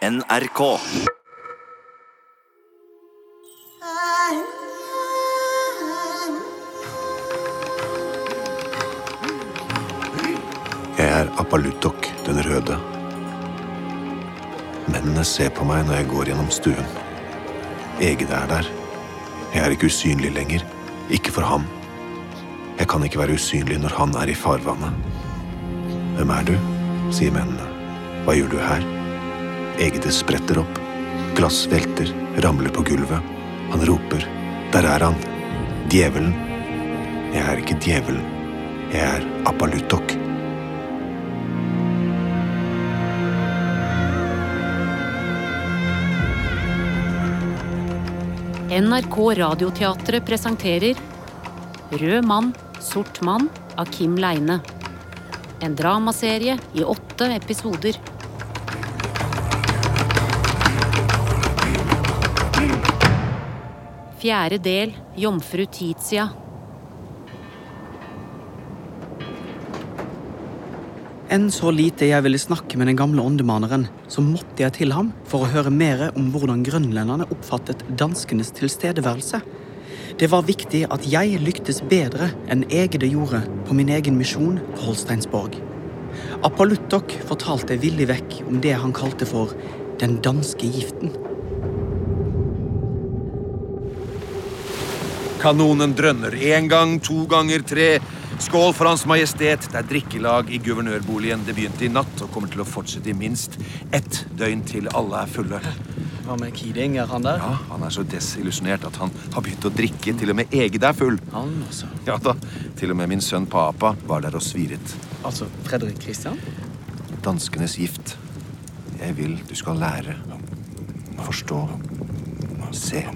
NRK. Jeg er Apalutok den røde. Mennene ser på meg når jeg går gjennom stuen. Egede er der. Jeg er ikke usynlig lenger. Ikke for ham. Jeg kan ikke være usynlig når han er i farvannet. Hvem er du? sier mennene. Hva gjør du her? Egede spretter opp. Glass velter, ramler på gulvet. Han roper. Der er han. Djevelen. Jeg er ikke djevelen. Jeg er Appalutok. NRK Radioteatret presenterer Rød mann, sort mann av Kim Leine. En dramaserie i åtte episoder. Fjerde del Jomfru Titia. Enn så lite jeg ville snakke med den gamle åndemaneren, så måtte jeg til ham for å høre mer om hvordan grønlenderne oppfattet danskenes tilstedeværelse. Det var viktig at jeg lyktes bedre enn Egede gjorde på min egen misjon på Holsteinsborg. Appaluttok fortalte villig vekk om det han kalte for den danske giften. Kanonen drønner én gang, to ganger, tre. Skål for Hans Majestet. Det er drikkelag i guvernørboligen. Det begynte i natt og kommer til å fortsette i minst ett døgn til alle er fulle. Hva med Keating? Er han der? Ja, Han er så desillusjonert at han har begynt å drikke. Til og med eget er full. Han også. Ja da, Til og med min sønn Papa var der og sviret. Altså Fredrik Christian? Danskenes gift. Jeg vil du skal lære. Forstå. Se.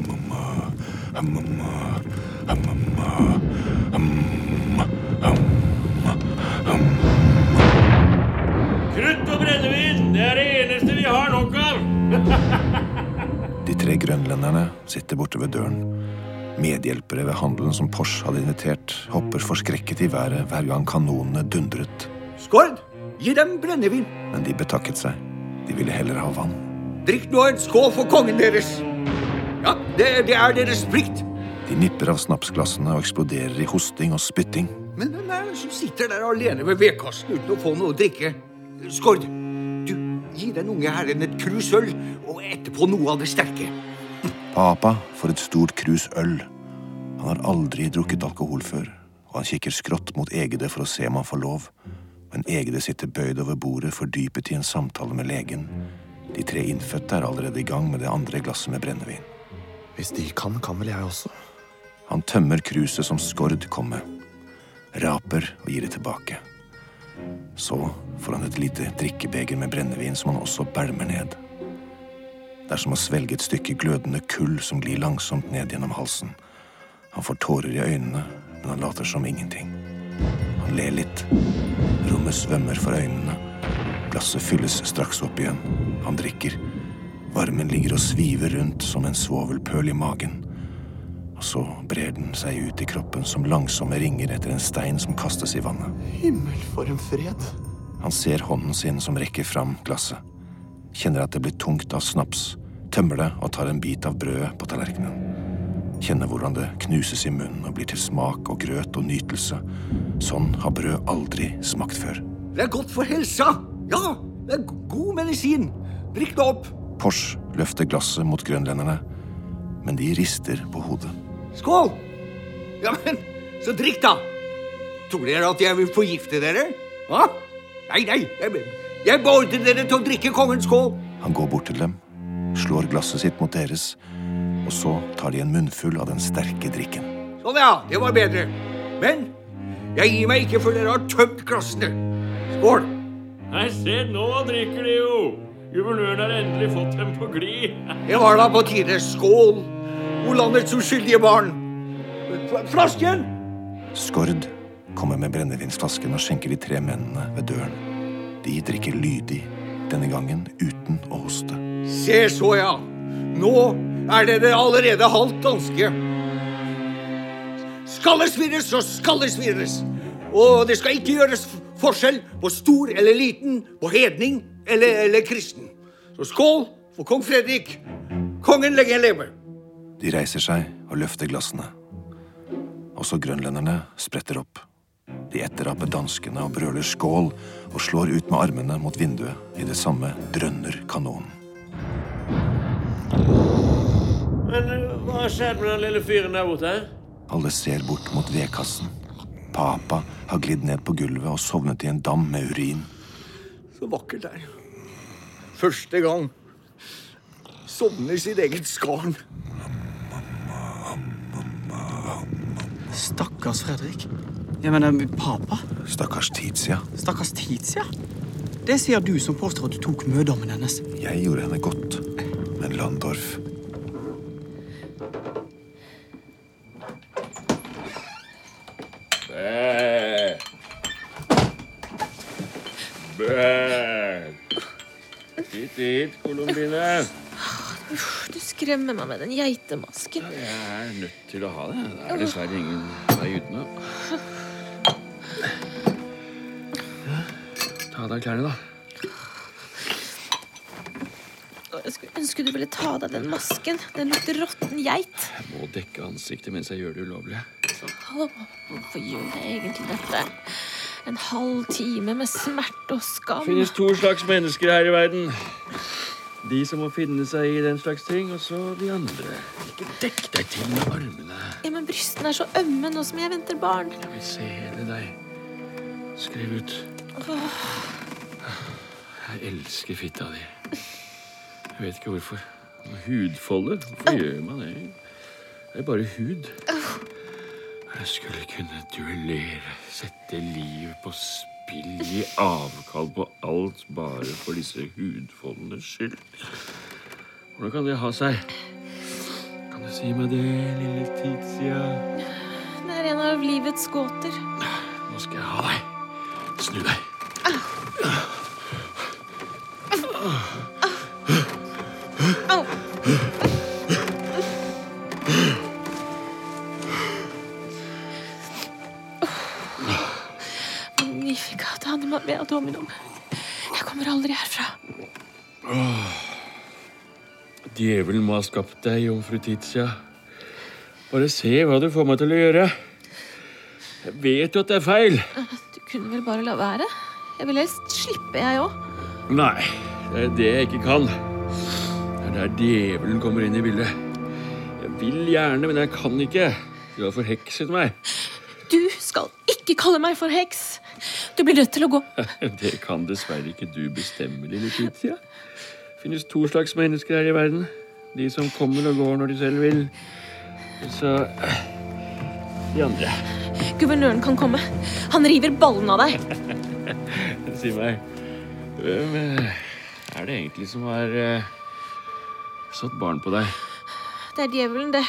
Krutt og brennevin, det er det eneste vi har nok av. De tre grønlenderne sitter borte ved døren. Medhjelpere ved handelen som Porsch hadde invitert, hopper forskrekket i været hver gang kanonene dundret. Skård, gi dem brennevin. Men de betakket seg. De ville heller ha vann. Drikk nå en skål for kongen deres. Ja, det, det er deres plikt. De nipper av snapsglassene og eksploderer i hosting og spytting. Men hvem er det som sitter der alene ved vedkassen uten å få noe å drikke? Skård, du, gi den unge herren et krus øl, og etterpå noe av det sterke. Papa får et stort krus øl. Han har aldri drukket alkohol før, og han kikker skrått mot Egede for å se om han får lov. Men Egede sitter bøyd over bordet, fordypet i en samtale med legen. De tre innfødte er allerede i gang med det andre glasset med brennevin. Hvis de kan, kan vel jeg også. Han tømmer kruset som Skord kom med, raper og gir det tilbake. Så får han et lite drikkebeger med brennevin som han også bælmer ned. Det er som å svelge et stykke glødende kull som glir langsomt ned gjennom halsen. Han får tårer i øynene, men han later som ingenting. Han ler litt. Rommet svømmer for øynene. Glasset fylles straks opp igjen. Han drikker. Varmen ligger og sviver rundt som en svovelpøl i magen. Og så brer den seg ut i kroppen som langsomme ringer etter en stein som kastes i vannet. Himmel, for en fred. Han ser hånden sin som rekker fram glasset. Kjenner at det blir tungt av snaps. Tømmer det og tar en bit av brødet på tallerkenen. Kjenner hvordan det knuses i munnen og blir til smak og grøt og nytelse. Sånn har brød aldri smakt før. Det er godt for helsa. Ja, det er god medisin. Drikk det opp. Pors løfter glasset mot grønlenderne, men de rister på hodet. Skål! Ja, men så drikk, da. Tror dere at jeg vil forgifte dere? Hva? Nei, nei, jeg, jeg beordrer dere til å drikke kongens skål. Han går bort til dem, slår glasset sitt mot deres, og så tar de en munnfull av den sterke drikken. Sånn, ja. Det var bedre. Men jeg gir meg ikke før dere har tømt glassene. Skål! Nei, se, nå drikker de jo. Guvernøren har endelig fått dem på glid. Det var da på tide. Skål, o landets uskyldige barn. Flasken! Skord kommer med brennevinsflasken og skjenker de tre mennene ved døren. De drikker lydig, denne gangen uten å hoste. Se så, ja. Nå er dere allerede halvt danske. Skal det svirres, så skal det svirres. Og det skal ikke gjøres forskjell på stor eller liten, på hedning eller, eller kristen. Så skål for kong Fredrik! Kongen lenge leve! De reiser seg og løfter glassene. Også grønlenderne spretter opp. De etteraper danskene og brøler skål og slår ut med armene mot vinduet. I det samme drønner kanonen. Men eh, hva har skjedd med den lille fyren der borte? Alle ser bort mot vedkassen. Papa har glidd ned på gulvet og sovnet i en dam med urin. Så vakkert der. Første gang. Sovner sitt eget skarn. Stakkars Fredrik. Jeg mener, papa. Stakkars Tizia. Stakkars Tizia. Det sier du som påstår at du tok mødommen hennes. Jeg gjorde henne godt. Men Landorf Hit, hit, Colombine. Du skremmer meg med den geitemasken. Jeg er nødt til å ha det. Det er dessverre ingen vei utenom. Ta av deg klærne, da. Jeg skulle ønske du ville ta av deg den masken. Den lukter råtten geit. Jeg må dekke ansiktet mens jeg gjør det ulovlige. Hvorfor gjør jeg egentlig dette? En halv time med smerte og skam. Det finnes to slags mennesker her i verden. De som må finne seg i den slags ting, og så de andre. Ikke dekk deg til med armene. Ja, men brystene er så ømme nå som jeg venter barn. Jeg vil se hele deg. Skriv ut. Jeg elsker fitta di. Jeg vet ikke hvorfor. Hudfolde? Hvorfor gjør man det? Det er bare hud. Jeg skulle kunne duellere, sette livet på spill, gi avkall på alt bare for disse hudfoldenes skyld. Hvordan kan det ha seg? Kan du si meg det, lille Tizia? Det er en av livets gåter. Nå skal jeg ha deg. Snu deg. Au. Magnificat mea dominum. Jeg kommer aldri herfra. Åh. Djevelen må ha skapt deg, jomfru Titia. Bare se hva du får meg til å gjøre. Jeg vet jo at det er feil. Du kunne vel bare la være? Jeg vil helst slippe, jeg òg. Nei, det er det jeg ikke kan. Det er der djevelen kommer inn i bildet. Jeg vil gjerne, men jeg kan ikke. Du har forhekset meg. Du skal ikke kalle meg for heks. Du blir nødt til å gå. Det kan dessverre ikke du bestemme, lille Titia. Det finnes to slags mennesker her i verden. De som kommer og går når de selv vil. Og så de andre. Guvernøren kan komme. Han river ballen av deg. Si meg, hvem eh, er det egentlig som har eh, satt barn på deg? Det er djevelen, det.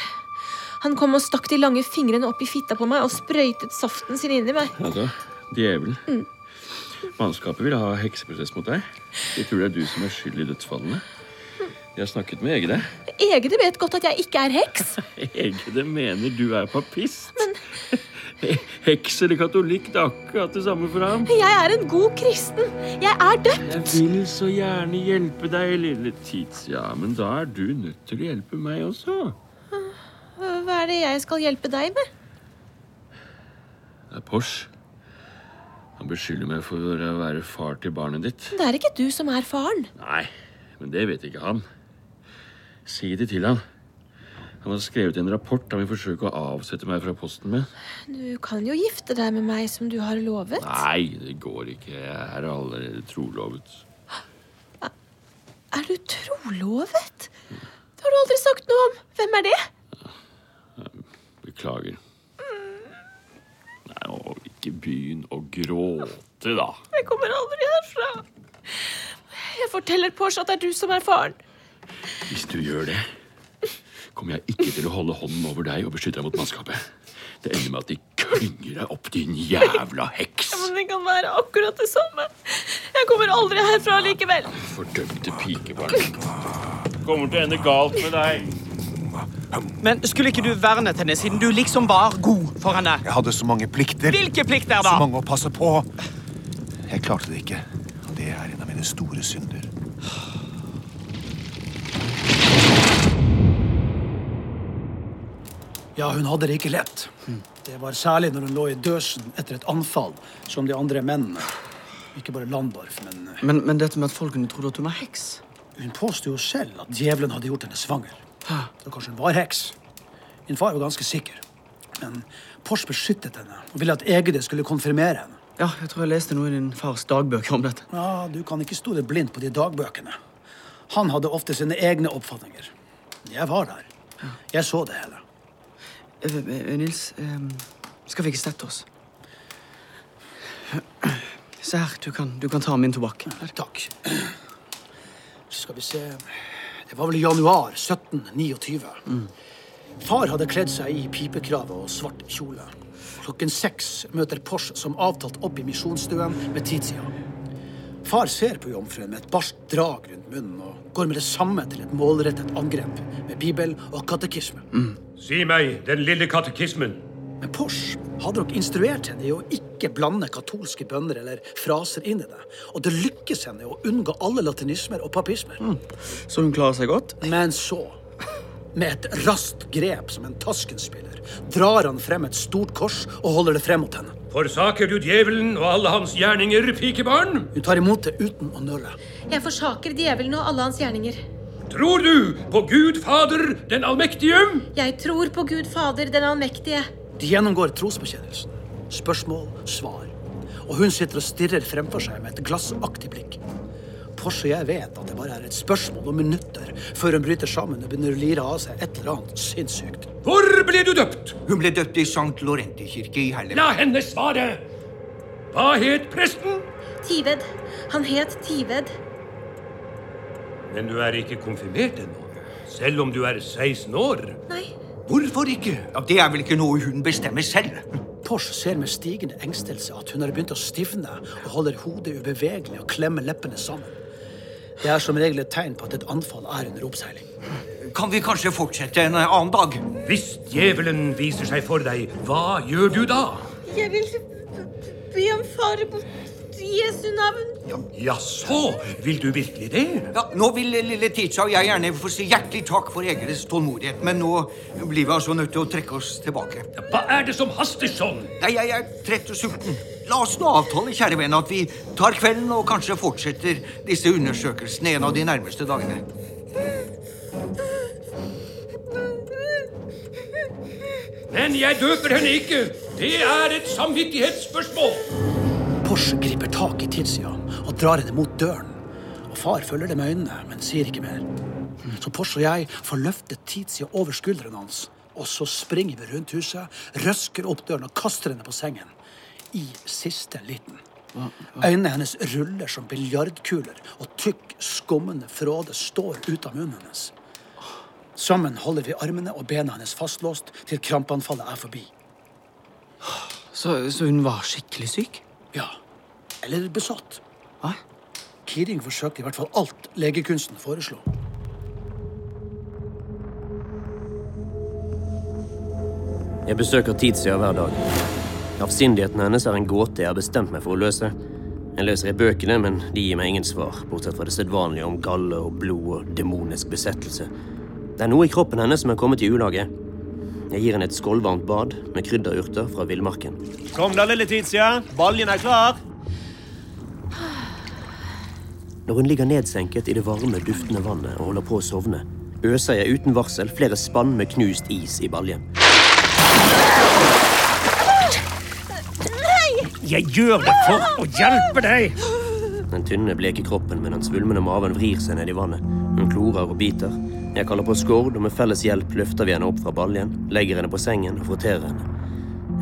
Han kom og stakk de lange fingrene opp i fitta på meg og sprøytet saften sin inni i meg. Altså, djevelen. Mannskapet vil ha hekseprosess mot deg. De tror det er du som er skyld i dødsfallene. De har snakket med Egede. Egede vet godt at jeg ikke er heks. Egede mener du er papist. Heks eller katolikk, det er akkurat det samme for ham. Jeg er en god kristen. Jeg er døpt. Jeg vil så gjerne hjelpe deg, lille Tizia, men da er du nødt til å hjelpe meg også. Hva er det jeg skal hjelpe deg med? Det er Pors. Han beskylder meg for å være far til barnet ditt. Det er ikke du som er faren. Nei, men det vet ikke han. Si det til han. Han har skrevet en rapport han vil forsøke å avsette meg fra posten med. Du kan jo gifte deg med meg som du har lovet. Nei, det går ikke. Jeg er allerede trolovet. Er du trolovet? Det har du aldri sagt noe om. Hvem er det? Beklager. Å, ikke begynn å gråte, da. Jeg kommer aldri herfra. Jeg forteller Porsche at det er du som er faren. Hvis du gjør det, kommer jeg ikke til å holde hånden over deg og beskytte deg mot mannskapet. Det ender med at de klynger deg opp, din jævla heks. Men det kan være akkurat det samme. Jeg kommer aldri herfra likevel. Fordømte pikebarn. Kommer til å ende galt med deg. Men skulle ikke du vernet henne, siden du liksom var god for henne? Jeg hadde så mange plikter. Hvilke plikter da? Så mange å passe på. Jeg klarte det ikke. Det er en av mine store synder. Ja, hun hadde det ikke lett. Hm. Det var særlig når hun lå i døsen etter et anfall, som de andre mennene. Ikke bare Landorf, men eh, Men, men dette med at folk kunne trodd at hun var heks? Hun påsto jo selv at djevelen hadde gjort henne svanger. Så kanskje hun var heks. Min far var ganske sikker. Men Pors beskyttet henne og ville at Egede skulle konfirmere henne. Ja, jeg tror jeg leste noe i din fars dagbøker om dette. Ja, Du kan ikke stole blindt på de dagbøkene. Han hadde ofte sine egne oppfatninger. Jeg var der. Jeg så det hele. Eh, eh, Nils, eh, skal vi ikke sette oss? Se her, du kan, du kan ta min tobakk. Takk. Så Skal vi se Det var vel januar 1729. Far hadde kledd seg i pipekrave og svart kjole. Klokken seks møter Porsche som avtalt opp i misjonsstuen med tidssida. Far ser på jomfruen med et barskt drag rundt munnen og går med det samme til et målrettet angrep med bibel og katekisme. Si meg den lille katekismen. Men Pors hadde nok instruert henne i å ikke blande katolske bønner eller fraser inn i det. Og det lykkes henne å unngå alle latinismer og papismer. Så hun klarer seg godt? Men så, med et raskt grep som en taskenspiller, drar han frem et stort kors og holder det frem mot henne. Forsaker du djevelen og alle hans gjerninger, pikebarn? Hun tar imot det uten å nøle. Jeg forsaker djevelen og alle hans gjerninger. Tror du på Gud Fader den allmektige? Jeg tror på Gud Fader den allmektige. De gjennomgår trosbekjennelsen. Spørsmål, svar. Og hun sitter og stirrer fremfor seg med et glassaktig blikk. Pors og jeg vet at det bare er et spørsmål om minutter før hun bryter sammen og begynner å lire av seg et eller annet sinnssykt. Hvor ble du døpt? Hun ble døpt i St. Laurenti-kirke i Herlem. La henne svare. Hva het presten? Tived. Han het Tived. Men du er ikke konfirmert ennå. Selv om du er 16 år. Nei, Hvorfor ikke? Ja, det er vel ikke noe hun bestemmer selv? Pors ser med stigende engstelse at hun har begynt å stivne og holder hodet ubevegelig og klemmer leppene sammen. Det er som regel et tegn på at et anfall er under oppseiling. Kan vi kanskje fortsette en annen dag? Hvis djevelen viser seg for deg, hva gjør du da? jeg vil be om fare på Jesu navn. Ja, så vil du virkelig det? Ja, nå vil lille Ticha og jeg gjerne få si hjertelig takk for Egeres tålmodighet, men nå blir vi altså nødt til å trekke oss tilbake. Hva er det som haster sånn? Nei, jeg er trett og sulten. La oss nå avtale, kjære venn, at vi tar kvelden og kanskje fortsetter disse undersøkelsene en av de nærmeste dagene. Men jeg døper henne ikke. Det er et samvittighetsspørsmål. Pors griper tak i tidssida og drar henne mot døren. Og Far følger det med øynene, men sier ikke mer. Så Porsche og jeg får løftet tidssida over skulderen hans. Og så springer vi rundt huset, røsker opp døren og kaster henne på sengen. I siste liten. Øynene hennes ruller som biljardkuler, og tykk, skummende fråde står ut av munnen hennes. Sammen holder vi armene og bena hennes fastlåst til krampeanfallet er forbi. Så, så hun var skikkelig syk? Ja. Eller besatt. Hva? Kiring forsøkte i hvert fall alt legekunsten foreslo. Jeg besøker Tizia hver dag. Avsindigheten hennes er en gåte jeg har bestemt meg for å løse. Jeg leser i bøkene, men de gir meg ingen svar, bortsett fra det sedvanlige om galle og blod og demonisk besettelse. Det er noe i kroppen hennes som er kommet i ulage. Jeg gir henne et skålvarmt bad med krydderurter fra villmarken. Kom da, lille Tizia. Baljen er klar. Når hun ligger nedsenket i det varme, duftende vannet og holder på å sovne, øser jeg uten varsel flere spann med knust is i baljen. Nei! Jeg gjør det for å hjelpe deg. Den tynne, bleke kroppen med den svulmende maven vrir seg ned i vannet. Hun klorer og biter. Jeg kaller på skord, og med felles hjelp løfter vi henne opp fra baljen, legger henne på sengen og frotterer henne.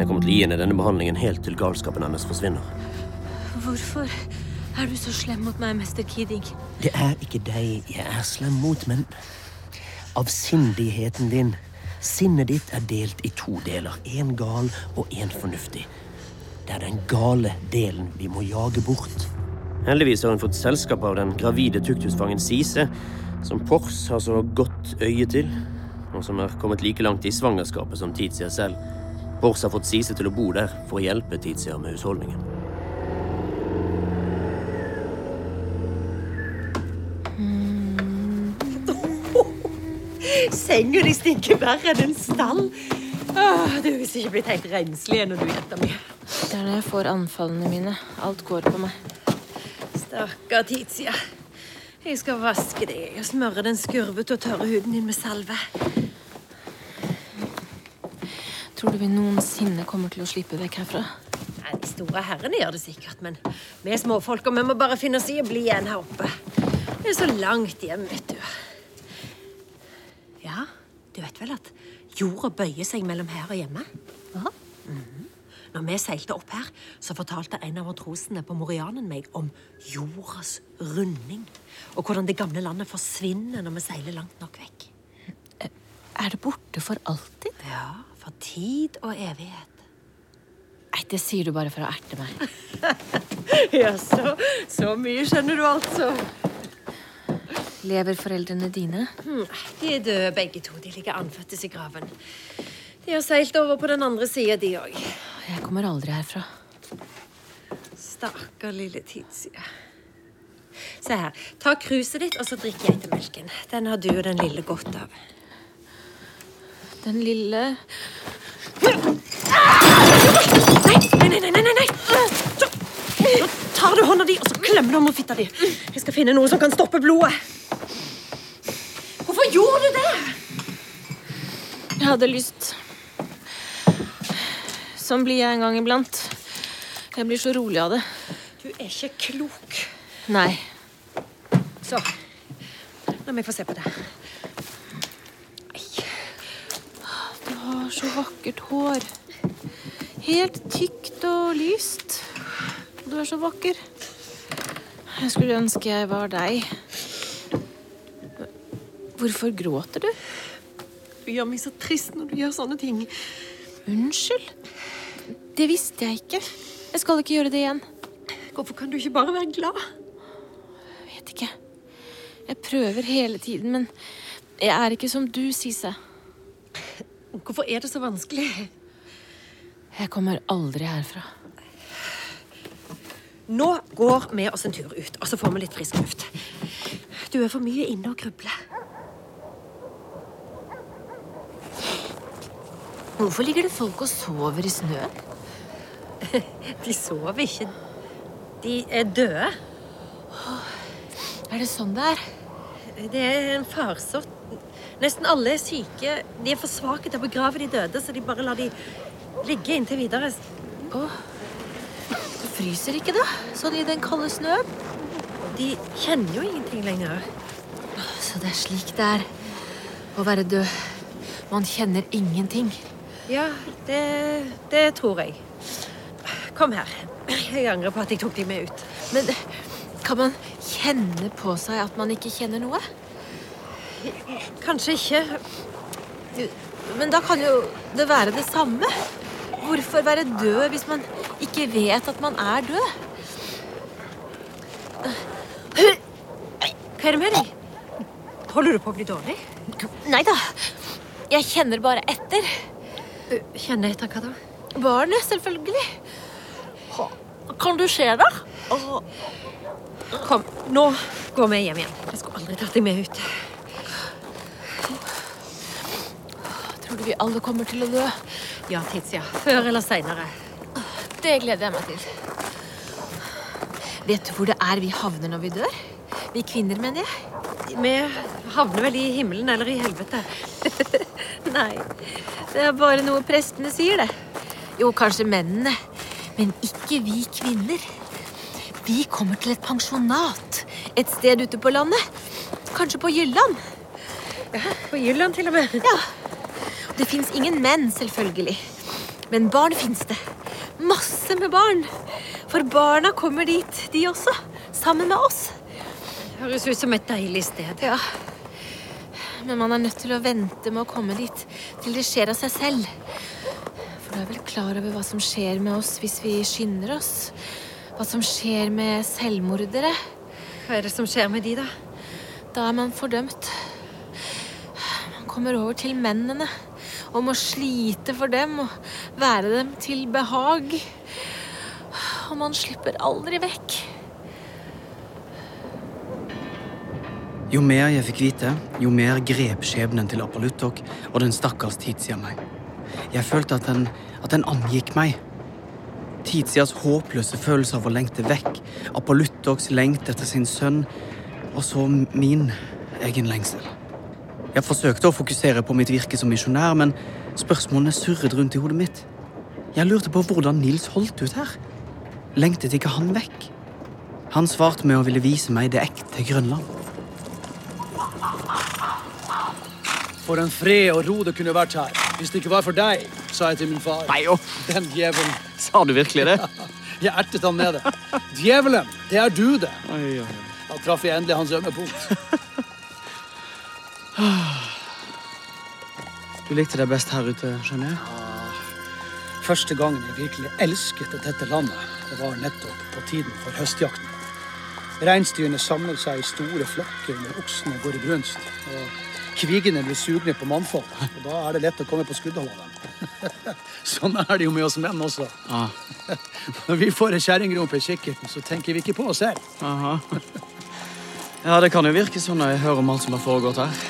Jeg kommer til å gi henne denne behandlingen helt til galskapen hennes forsvinner. Hvorfor er du så slem mot meg, mester Kidding? Det er ikke deg jeg er slem mot, men avsindigheten din. Sinnet ditt er delt i to deler. En gal og en fornuftig. Det er den gale delen vi må jage bort. Heldigvis har hun fått selskap av den gravide tukthusfangen Sise, som Pors har så godt øye til, og som er kommet like langt i svangerskapet som Tizia selv. Pors har fått Sise til å bo der for å hjelpe Tizia med husholdningen. Senga di stinker verre enn en stall. Åh, du er visst ikke blitt helt renslig ennå, du, jenta mi. Det er når jeg får anfallene mine. Alt går på meg. Stakkar Tizia. Jeg skal vaske deg og smøre den skurvete og tørre huden din med salve. Tror du vi noensinne kommer til å slippe vekk herfra? Nei, De store herrene gjør det sikkert, men vi småfolk og vi må bare finne oss i å bli igjen her oppe. Det er så langt hjem, vet du. Ja, du vet vel at jorda bøyer seg mellom her og hjemme? Når vi seilte opp her, så fortalte en av matrosene på Morianen meg om jordas runding, og hvordan det gamle landet forsvinner når vi seiler langt nok vekk. Er det borte for alltid? Ja, for tid og evighet. Nei, det sier du bare for å erte meg. Ja, så, så mye skjønner du altså. Lever foreldrene dine? Hmm, De er døde begge to. De ligger anføttes i graven. De har seilt over på den andre sida, de òg. Jeg kommer aldri herfra. Stakkar lille Tizia. Se her. Ta kruset ditt, og så drikker jeg etter melken. Den har du og den lille godt av. Den lille Nei, nei, nei, nei, nei, så tar du hånda di, og så klemmer du om fitta di. Jeg skal finne noe som kan stoppe blodet. Hvorfor gjorde du det? Jeg hadde lyst. Sånn blir jeg en gang iblant. Jeg blir så rolig av det. Du er ikke klok. Nei. Så. La meg få se på det. Du har så vakkert hår. Helt tykt og lyst. Du er så vakker. Jeg skulle ønske jeg var deg. Hvorfor gråter du? Du gjør meg så trist når du gjør sånne ting. Unnskyld. Det visste jeg ikke. Jeg skal ikke gjøre det igjen. Hvorfor kan du ikke bare være glad? Jeg Vet ikke. Jeg prøver hele tiden, men jeg er ikke som du, Sise. Hvorfor er det så vanskelig? Jeg kommer aldri herfra. Nå går vi oss en tur ut, og så får vi litt frisk luft. Du er for mye inne og grubler. Hvorfor ligger det folk og sover i snøen? De sover ikke. De er døde. Er det sånn det er? Det er en farsott. Nesten alle er syke. De er for svake til å begrave de døde, så de bare lar de ligge inntil videre. Åh, Du fryser ikke, da? Sånn i den kalde snøen? De kjenner jo ingenting lenger. Så det er slik det er å være død. Man kjenner ingenting. Ja, det, det tror jeg. Kom her. Jeg angrer på at jeg tok de med ut. Men kan man kjenne på seg at man ikke kjenner noe? Kanskje ikke. Men da kan jo det være det samme. Hvorfor være død hvis man ikke vet at man er død? Hva er det med deg? Holder du på å bli dårlig? Nei da. Jeg kjenner bare etter. Kjenner etter hva da? Barnet, selvfølgelig. Kan du se der? Kom, nå går vi hjem igjen. Jeg skulle aldri tatt deg med ut. Tror du vi alle kommer til å dø? Ja, Tizia. Før eller seinere. Det gleder jeg meg til. Vet du hvor det er vi havner når vi dør? Vi kvinner, mener jeg. Vi havner vel i himmelen eller i helvete. Nei, det er bare noe prestene sier, det. Jo, kanskje mennene, men ikke vi kvinner. Vi kommer til et pensjonat et sted ute på landet. Kanskje på Jylland. Ja, på Jylland til og med. Ja. Det fins ingen menn, selvfølgelig. Men barn fins det. Masse med barn. For barna kommer dit, de også. Sammen med oss. Høres ut som et deilig sted. Ja. Men man er nødt til å vente med å komme dit til det skjer av seg selv. Du er vel klar over hva som skjer med oss hvis vi skynder oss? Hva som skjer med selvmordere? Hva er det som skjer med de, da? Da er man fordømt. Man kommer over til mennene og må slite for dem og være dem til behag. Og man slipper aldri vekk. Jo mer jeg fikk vite, jo mer grep skjebnen til Apaluttok og den stakkars Tizia meg. Jeg følte at den, at den angikk meg. Tizias håpløse følelse av å lengte vekk, Apollutoks lengte etter sin sønn, og så min egen lengsel. Jeg forsøkte å fokusere på mitt virke som misjonær, men spørsmålene surret rundt i hodet mitt. Jeg lurte på hvordan Nils holdt ut her. Lengtet ikke han vekk? Han svarte med å ville vise meg det ekte Grønland. For en fred og ro det kunne vært her. Hvis det ikke var for deg, sa jeg til min far. Nei, jo. Den djevelen. Sa du virkelig det? Jeg ertet han med det. Djevelen, det er du, det. Oi, oi. Da traff jeg endelig hans ømme punkt. Du likte deg best her ute, skjønner jeg? Første gangen jeg virkelig elsket dette landet, det var nettopp på tiden for høstjakten. Reinsdyrene samler seg i store flokker når oksene går i brunst. Og kvigene blir sugne på mannfolk. Og da er det lett å komme på skuddhold av dem. sånn er det jo med oss menn også. Ah. Når vi får en kjerringrumpe i kikkerten, så tenker vi ikke på oss selv. Aha. Ja, det kan jo virke sånn når jeg hører om alt som har foregått her.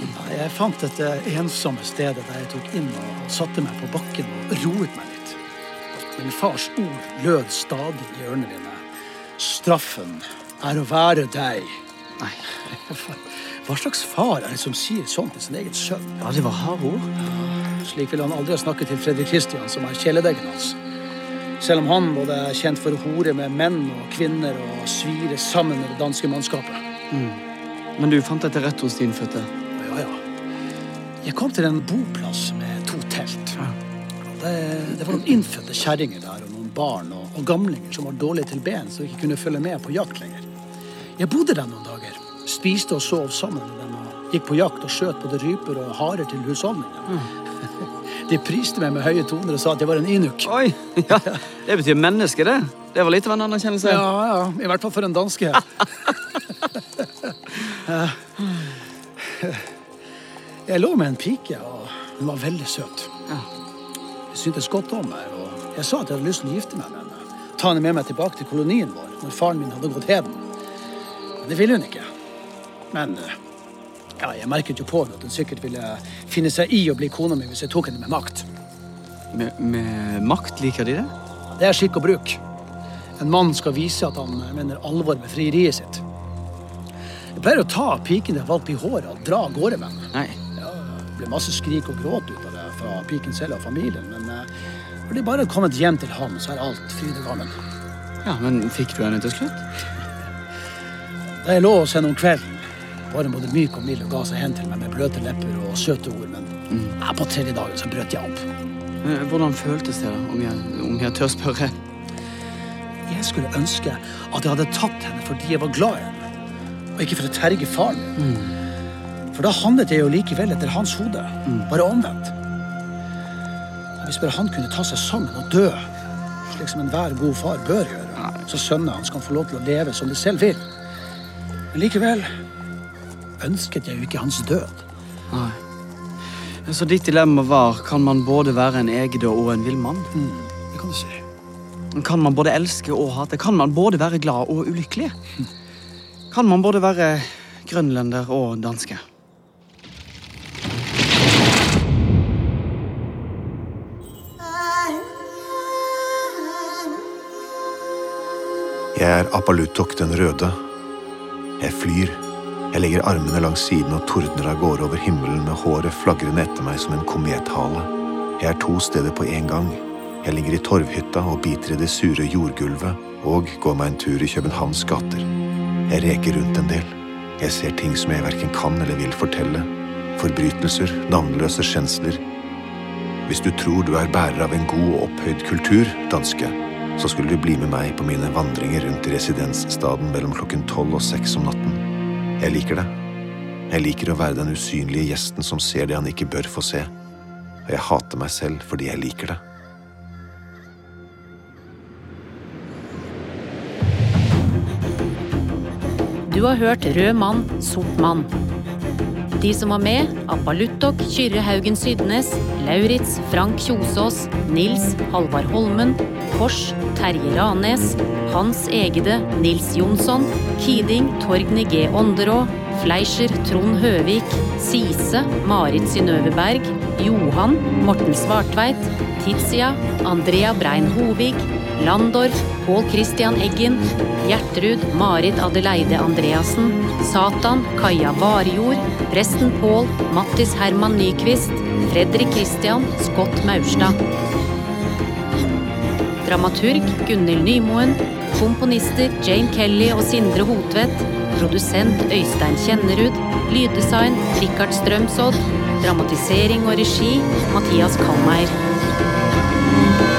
Ja, Jeg fant dette ensomme stedet der jeg tok inn og satte meg på bakken og roet meg litt. Min fars ord lød stadig i ørene mine. Straffen er å være deg. Nei. Hva slags far er det som sier sånn til sin egen sønn? Ja, det var harde ord. Slik ville han aldri ha snakket til Fredrik Kristian, som er kjæledeggen hans. Selv om han både er kjent for å hore med menn og kvinner og svire sammen med det danske mannskapet. Mm. Men du fant dette rett hos din fødte? Ja, ja. Jeg kom til en boplass med to telt. Det, det var noen innfødte kjerringer der, og noen barn og, og gamlinger som var dårlige til ben, så ikke kunne følge med på jakt lenger. Jeg bodde der noen dager. Spiste og sov sammen med dem og gikk på jakt og skjøt både ryper og harer til husholdningen. De priste meg med høye toner og sa at jeg var en inuk. Oi, ja. Det betyr menneske, det. Det var litt av en anerkjennelse. Ja, ja. I hvert fall for en danske. Jeg lå med en pike, og hun var veldig søt. Jeg syntes godt om meg, og jeg sa at jeg hadde lyst til å gifte meg med henne. Ta henne med meg tilbake til kolonien vår når faren min hadde gått heden. Men det ville hun ikke. Men eh, ja, jeg merket jo på henne at hun sikkert ville finne seg i å bli kona mi hvis jeg tok henne med makt. Med, med makt liker de det? Det er skikk og bruk. En mann skal vise at han mener alvor med frieriet sitt. Jeg pleier å ta piken jeg valgt i håret og dra av gårde med henne. Ja, det ble masse skrik og gråt ut av det fra piken selv og familien, men eh, når de bare kommet hjem til ham, så er alt fryd og gammen. Ja, Men fikk du henne til slutt? Da jeg lå hos henne om kvelden, hun både myk og mild og ga seg hen til meg med bløte lepper og søte ord, men ja, på tredje dagen så brøt jeg opp. Eh, Hvordan føltes det, da, om jeg, om jeg tør spørre? Jeg skulle ønske at jeg hadde tatt henne fordi jeg var glad i henne, og ikke for å terge faren min. For da handlet jeg jo likevel etter hans hode, bare omvendt. Hvis bare han kunne ta seg sammen og dø, slik som enhver god far bør gjøre, så sønnene hans kan få lov til å leve som de selv vil. Men likevel ønsket jeg jo ikke hans død. Nei. Så ditt dilemma var kan man både være en egede og en villmann? Det kan du si. Kan man både elske og hate? Kan man både være glad og ulykkelig? Kan man både være grønlender og danske? Jeg er Apalutok den røde. Jeg flyr. Jeg legger armene langs siden og tordner av gårde over himmelen med håret flagrende etter meg som en komethale. Jeg er to steder på en gang. Jeg ligger i torvhytta og biter i det sure jordgulvet og går meg en tur i Københavns gater. Jeg reker rundt en del. Jeg ser ting som jeg verken kan eller vil fortelle. Forbrytelser, navnløse skjensler. Hvis du tror du er bærer av en god og opphøyd kultur, danske, så skulle du bli med meg på mine vandringer rundt residensstaden mellom klokken tolv og seks om natten. Jeg liker det. Jeg liker å være den usynlige gjesten som ser det han ikke bør få se. Og jeg hater meg selv fordi jeg liker det. Du har hørt Rød mann, sort mann. De som var med, Apaluttok, Kyrre Haugen Sydnes, Lauritz, Frank Kjosås, Nils Halvard Holmen, Kors, Terje Ranes, Hans Egede, Nils Jonsson, Kiding, Torgny G. Ånderå, Fleischer Trond Høvik, Sise Marit Synnøve Berg, Johan Morten Svartveit, Tizia Andrea Brein Hovig, Landorf Pål Christian Eggen, Gjertrud Marit Adeleide Andreassen, Satan Kaja Varjord, presten Pål Mattis Herman Nyquist, Fredrik Christian Scott Maurstad. Dramaturg Gunhild Nymoen. Komponister Jane Kelly og Sindre Hotvedt. Produsent Øystein Kjennerud. Lyddesign Rikard Strømsodd. Dramatisering og regi Mathias Kalmeier. Thank you.